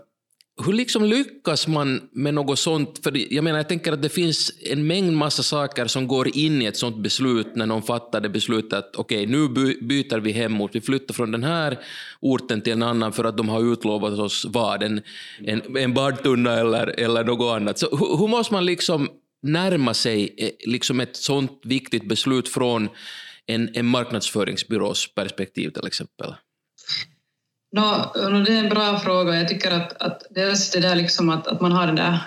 hur liksom lyckas man med något sånt? För jag menar, jag tänker att det finns en mängd massa saker som går in i ett sånt beslut när någon fattar det beslutet att okej, okay, nu byter vi hemort, vi flyttar från den här orten till en annan för att de har utlovat oss vad, en, en, en badtunna eller, eller något annat. Så hur, hur måste man liksom närma sig eh, liksom ett sånt viktigt beslut från en, en marknadsföringsbyrås perspektiv till exempel? No, det är en bra fråga. Jag tycker att, att dels det där liksom att, att man har den där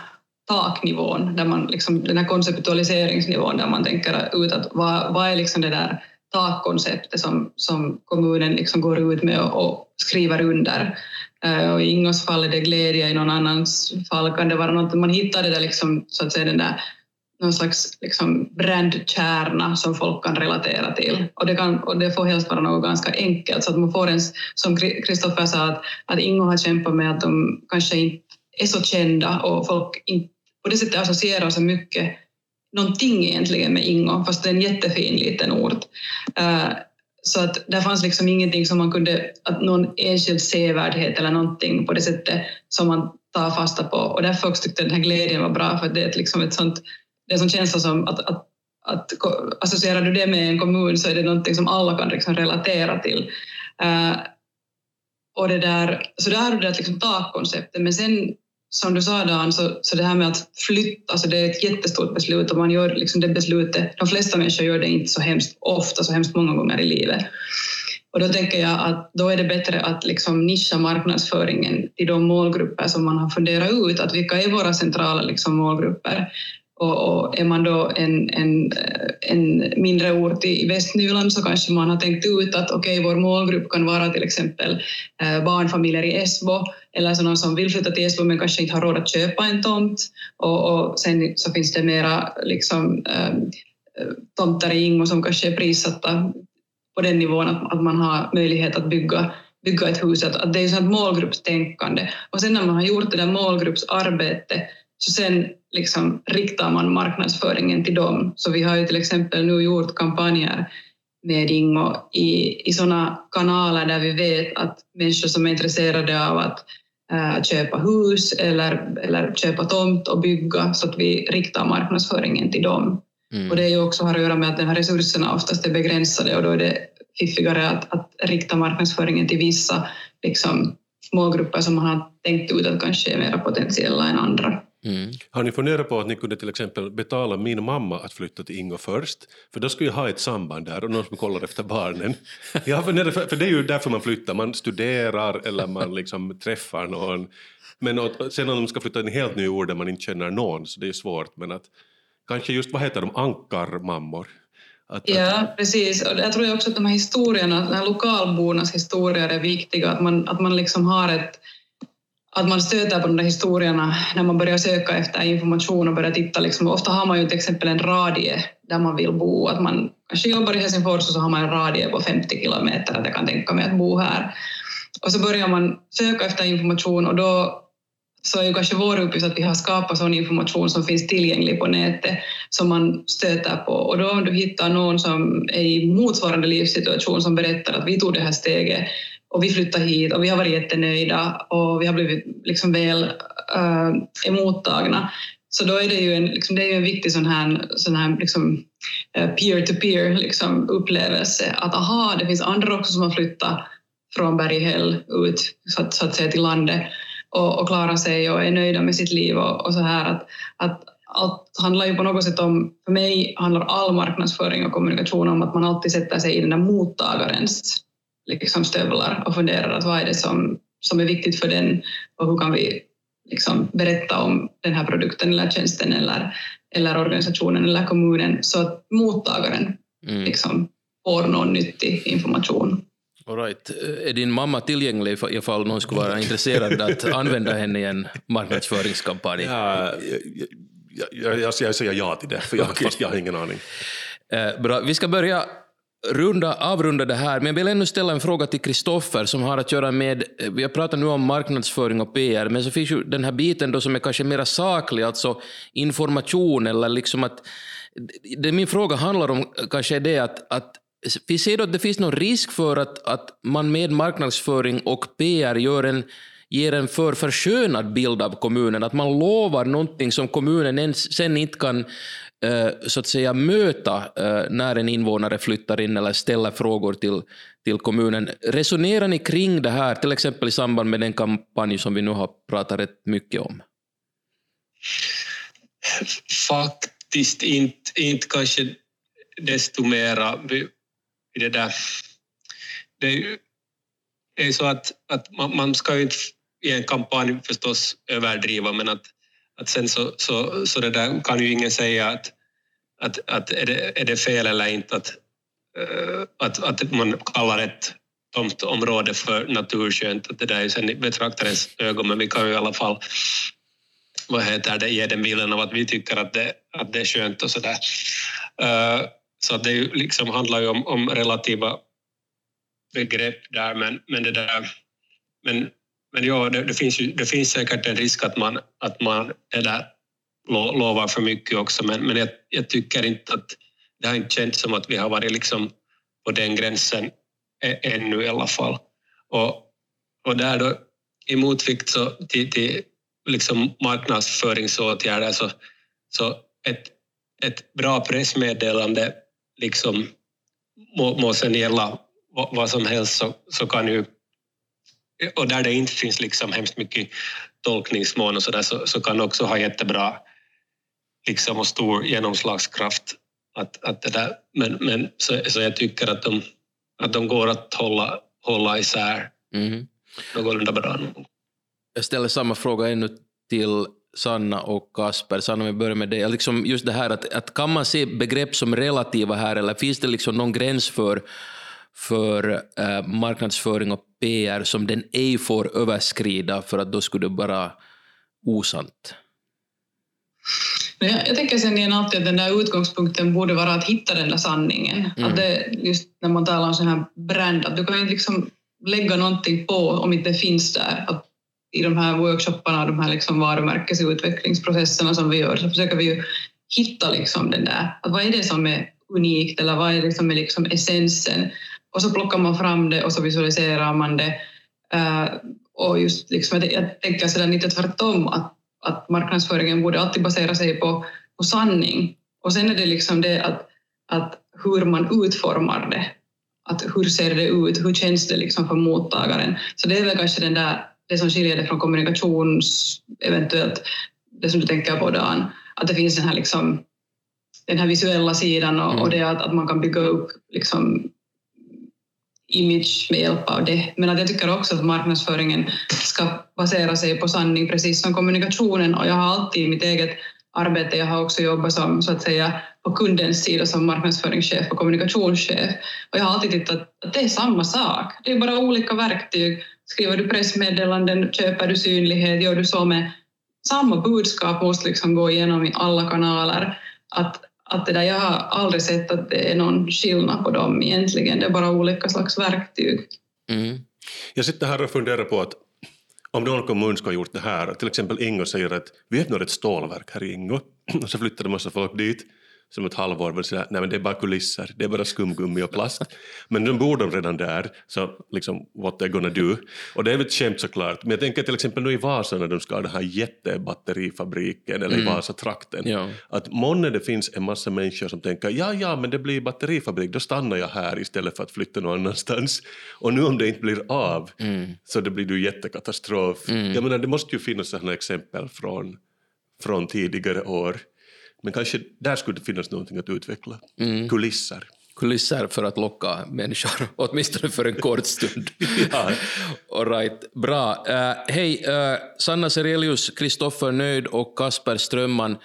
taknivån, där man liksom, den här konceptualiseringsnivån där man tänker ut att vad, vad är liksom det där takkonceptet som, som kommunen liksom går ut med och, och skriver under. Uh, och I Ingos fall är det glädje, i någon annans fall kan det vara något, man hittar det där liksom, så att säga den där någon slags liksom brandkärna som folk kan relatera till. Och det, kan, och det får helst vara något ganska enkelt, så att man får en, som Kristoffer sa, att, att Ingo har kämpat med att de kanske inte är så kända och folk inte på det sättet associerar så mycket någonting egentligen med Ingo, fast det är en jättefin liten ort. Uh, så att där fanns liksom ingenting som man kunde, att någon enskild sevärdhet eller någonting på det sättet som man tar fasta på. Och därför också tyckte jag den här glädjen var bra, för det är liksom ett sånt det är en sån känsla som att, att, att associerar du det med en kommun så är det någonting som alla kan liksom relatera till. Uh, och det där, så där har du det liksom takkonceptet, men sen som du sa Dan, så, så det här med att flytta, alltså det är ett jättestort beslut och man gör liksom det beslutet, de flesta människor gör det inte så hemskt ofta, så hemskt många gånger i livet. Och då tänker jag att då är det bättre att liksom nischa marknadsföringen till de målgrupper som man har funderat ut, att vilka är våra centrala liksom målgrupper? Och, och, är man då en, en, eh, en mindre ort i Västnyland så kanske man har tänkt ut att okej, okay, vår målgrupp kan vara till exempel eh, barnfamiljer i Esbo eller sådana som vill flytta till Esbo men kanske inte har råd att köpa en tomt. Och, och sen så finns det mera liksom, eh, tomter i Ingo som kanske är prissatta på den nivån att, att man har möjlighet att bygga bygga ett hus, att, att det är sånt målgruppstänkande. Och sen när man har gjort det där målgruppsarbetet så sen liksom riktar man marknadsföringen till dem. Så vi har ju till exempel nu gjort kampanjer med Ingo i, i sådana kanaler där vi vet att människor som är intresserade av att äh, köpa hus eller, eller köpa tomt och bygga så att vi riktar marknadsföringen till dem. Mm. Och det är ju också har att göra med att de här resurserna oftast är begränsade och då är det fiffigare att, att rikta marknadsföringen till vissa liksom, målgrupper som man har tänkt ut att kanske är mer potentiella än andra. Mm. Har ni funderat på att ni kunde till exempel betala min mamma att flytta till Ingo först? För då skulle jag ha ett samband där och någon som kollar efter barnen. <laughs> Jag har för, för det är ju därför man flyttar, man studerar eller man liksom träffar någon. Men sen om de ska flytta till en helt ny ort där man inte känner någon så det är svårt. Men att kanske just, vad heter de, ankarmammor? Att, ja, att... precis. Och jag tror också att de här historierna, de här lokalbornas historier är viktiga, att man, att man liksom har ett att man stöter på de där historierna när man börjar söka efter information och börjar titta. Liksom. Ofta har man ju till exempel en radie där man vill bo. Att man kanske jobbar i Helsingfors och så har man en radie på 50 kilometer att jag kan tänka mig att bo här. Och så börjar man söka efter information och då så är ju kanske vår uppgift att vi har skapat sån information som finns tillgänglig på nätet som man stöter på. Och då om du hittar någon som är i motsvarande livssituation som berättar att vi tog det här steget och vi flyttade hit och vi har varit jättenöjda och vi har blivit liksom väl äh, emottagna. Så då är det ju en, liksom, det är ju en viktig sån här, sån här liksom, eh, peer-to-peer liksom, upplevelse. Att aha, det finns andra också som har flyttat från Berghäll ut så att, så att säga till landet och, och klarar sig och är nöjda med sitt liv och, och så här. Att, att allt handlar ju på något sätt om, för mig handlar all marknadsföring och kommunikation om att man alltid sätter sig i den där mottagarens liksom stövlar och funderar att vad är det som, som är viktigt för den och hur kan vi liksom berätta om den här produkten eller tjänsten eller, eller organisationen eller kommunen så att mottagaren mm. liksom får någon nyttig information. All right. Är din mamma tillgänglig ifall någon skulle vara intresserad att använda henne i en marknadsföringskampanj? Ja, jag, jag, jag, jag säger ja till det, för jag, okay. fast jag har ingen aning. Eh, bra. Vi ska börja runda, avrunda det här, men jag vill ännu ställa en fråga till Kristoffer som har att göra med, eh, vi har pratat nu om marknadsföring och PR, men så finns ju den här biten då som är kanske mer saklig, alltså information eller liksom att, det min fråga handlar om kanske är det att, att vi ser då att det finns någon risk för att, att man med marknadsföring och PR gör en ger en för förskönad bild av kommunen, att man lovar någonting som kommunen sen inte kan Eh, så att säga möta eh, när en invånare flyttar in eller ställer frågor till, till kommunen. Resonerar ni kring det här, till exempel i samband med den kampanj som vi nu har pratat rätt mycket om? Faktiskt inte, inte kanske desto mera. Det, där. det är så att, att man, man ska ju inte i en kampanj förstås överdriva, men att att sen så, så, så det där kan ju ingen säga att, att, att är, det, är det fel eller inte att, eh, att, att man kallar ett tomtområde för naturskönt. Att det där är sen i betraktarens ögon, men vi kan ju i alla fall vad heter det, ge den bilden av att vi tycker att det, att det är skönt och sådär. Eh, så att det liksom handlar ju om, om relativa begrepp där, men, men det där men men ja, det, det, finns ju, det finns säkert en risk att man, att man det där, lovar för mycket också, men, men jag, jag, tycker inte att det har inte känts som att vi har varit liksom på den gränsen ännu i alla fall. Och, och där då i motvikt så till, till liksom marknadsföringsåtgärder så, så ett, ett bra pressmeddelande liksom må, må sen gälla vad som helst så, så kan ju och där det inte finns liksom hemskt mycket tolkningsmån och så där så, så kan också ha jättebra liksom och stor genomslagskraft. Att, att det där, men men så, så jag tycker att de, att de går att hålla, hålla isär mm. någorlunda bra. Jag ställer samma fråga ännu till Sanna och Kasper. Sanna, vi börjar med dig. Liksom just det här att, att kan man se begrepp som relativa här eller finns det liksom någon gräns för för eh, marknadsföring och PR som den ej får överskrida för att då skulle det vara osant? Jag, tänker sen igen alltid att den där utgångspunkten borde vara att hitta den där sanningen. Mm. Att det, just när man talar om sån här brand, att du kan inte liksom lägga någonting på om inte det finns där. Att I de här workshopparna, de här liksom varumärkesutvecklingsprocesserna som vi gör, så försöker vi ju hitta liksom den där, att vad är det som är unikt eller vad är liksom, är liksom essensen? Och så plockar man fram det och så visualiserar man det. Uh, och just liksom, jag tänker sådär lite tvärtom att, att marknadsföringen borde alltid basera sig på, på sanning. Och sen är det liksom det att, att hur man utformar det. Att hur ser det ut? Hur känns det liksom för mottagaren? Så det är väl kanske den där, det som skiljer det från kommunikations, eventuellt det som du tänker på Dan, att det finns den här, liksom, den här visuella sidan och, mm. och det att, att man kan bygga upp liksom, image med hjälp av det. Men att jag tycker också att marknadsföringen ska basera sig på sanning, precis som kommunikationen. Och jag har alltid i mitt eget arbete, jag har också jobbat som så att säga på kundens sida som marknadsföringschef och kommunikationschef. Och jag har alltid tyckt att, att det är samma sak. Det är bara olika verktyg. Skriver du pressmeddelanden, köper du synlighet, gör du så med samma budskap måste liksom gå igenom i alla kanaler. Att, att det där, jag har aldrig sett att det är någon skillnad på dem egentligen, det är bara olika slags verktyg. Mm. Jag sitter här och funderar på att om någon kommun ska ha gjort det här, till exempel Ingo säger att vi öppnar ett stålverk här i Ingo <clears throat> och så flyttar en massa folk dit som ett halvår var sådär, nej men det är bara kulisser, det är bara skumgummi och plast. <laughs> Men nu bor de redan där, så liksom what they're gonna do. Och det är väl ett skämt såklart, men jag tänker till exempel nu i Vasa när de ska ha den här jättebatterifabriken, eller mm. i Vasatrakten, ja. att månne det finns en massa människor som tänker, ja ja men det blir batterifabrik, då stannar jag här istället för att flytta någon annanstans. Och nu om det inte blir av, mm. så det blir ju jättekatastrof. Mm. Jag menar det måste ju finnas sådana exempel från, från tidigare år. Men kanske där skulle det finnas någonting att utveckla. Mm. Kulisser. Kulisser för att locka människor, <laughs> åtminstone för en kort stund. <laughs> ja. All right. Bra. Uh, Hej, uh, Sanna Serelius, Kristoffer Nöjd och Kasper Strömman.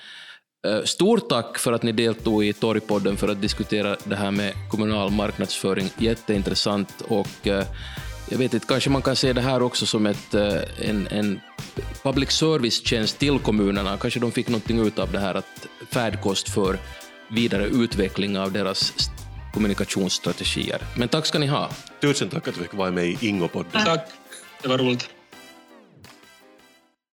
Uh, stort tack för att ni deltog i Torgpodden för att diskutera det här med kommunal marknadsföring. Jätteintressant och jag vet inte, kanske man kan se det här också som ett, en, en public service-tjänst till kommunerna. Kanske de fick någonting ut av det här, att färdkost för vidare utveckling av deras kommunikationsstrategier. Men tack ska ni ha. Tusen tack att du fick vara med i Ingo-podden. Tack, det var roligt.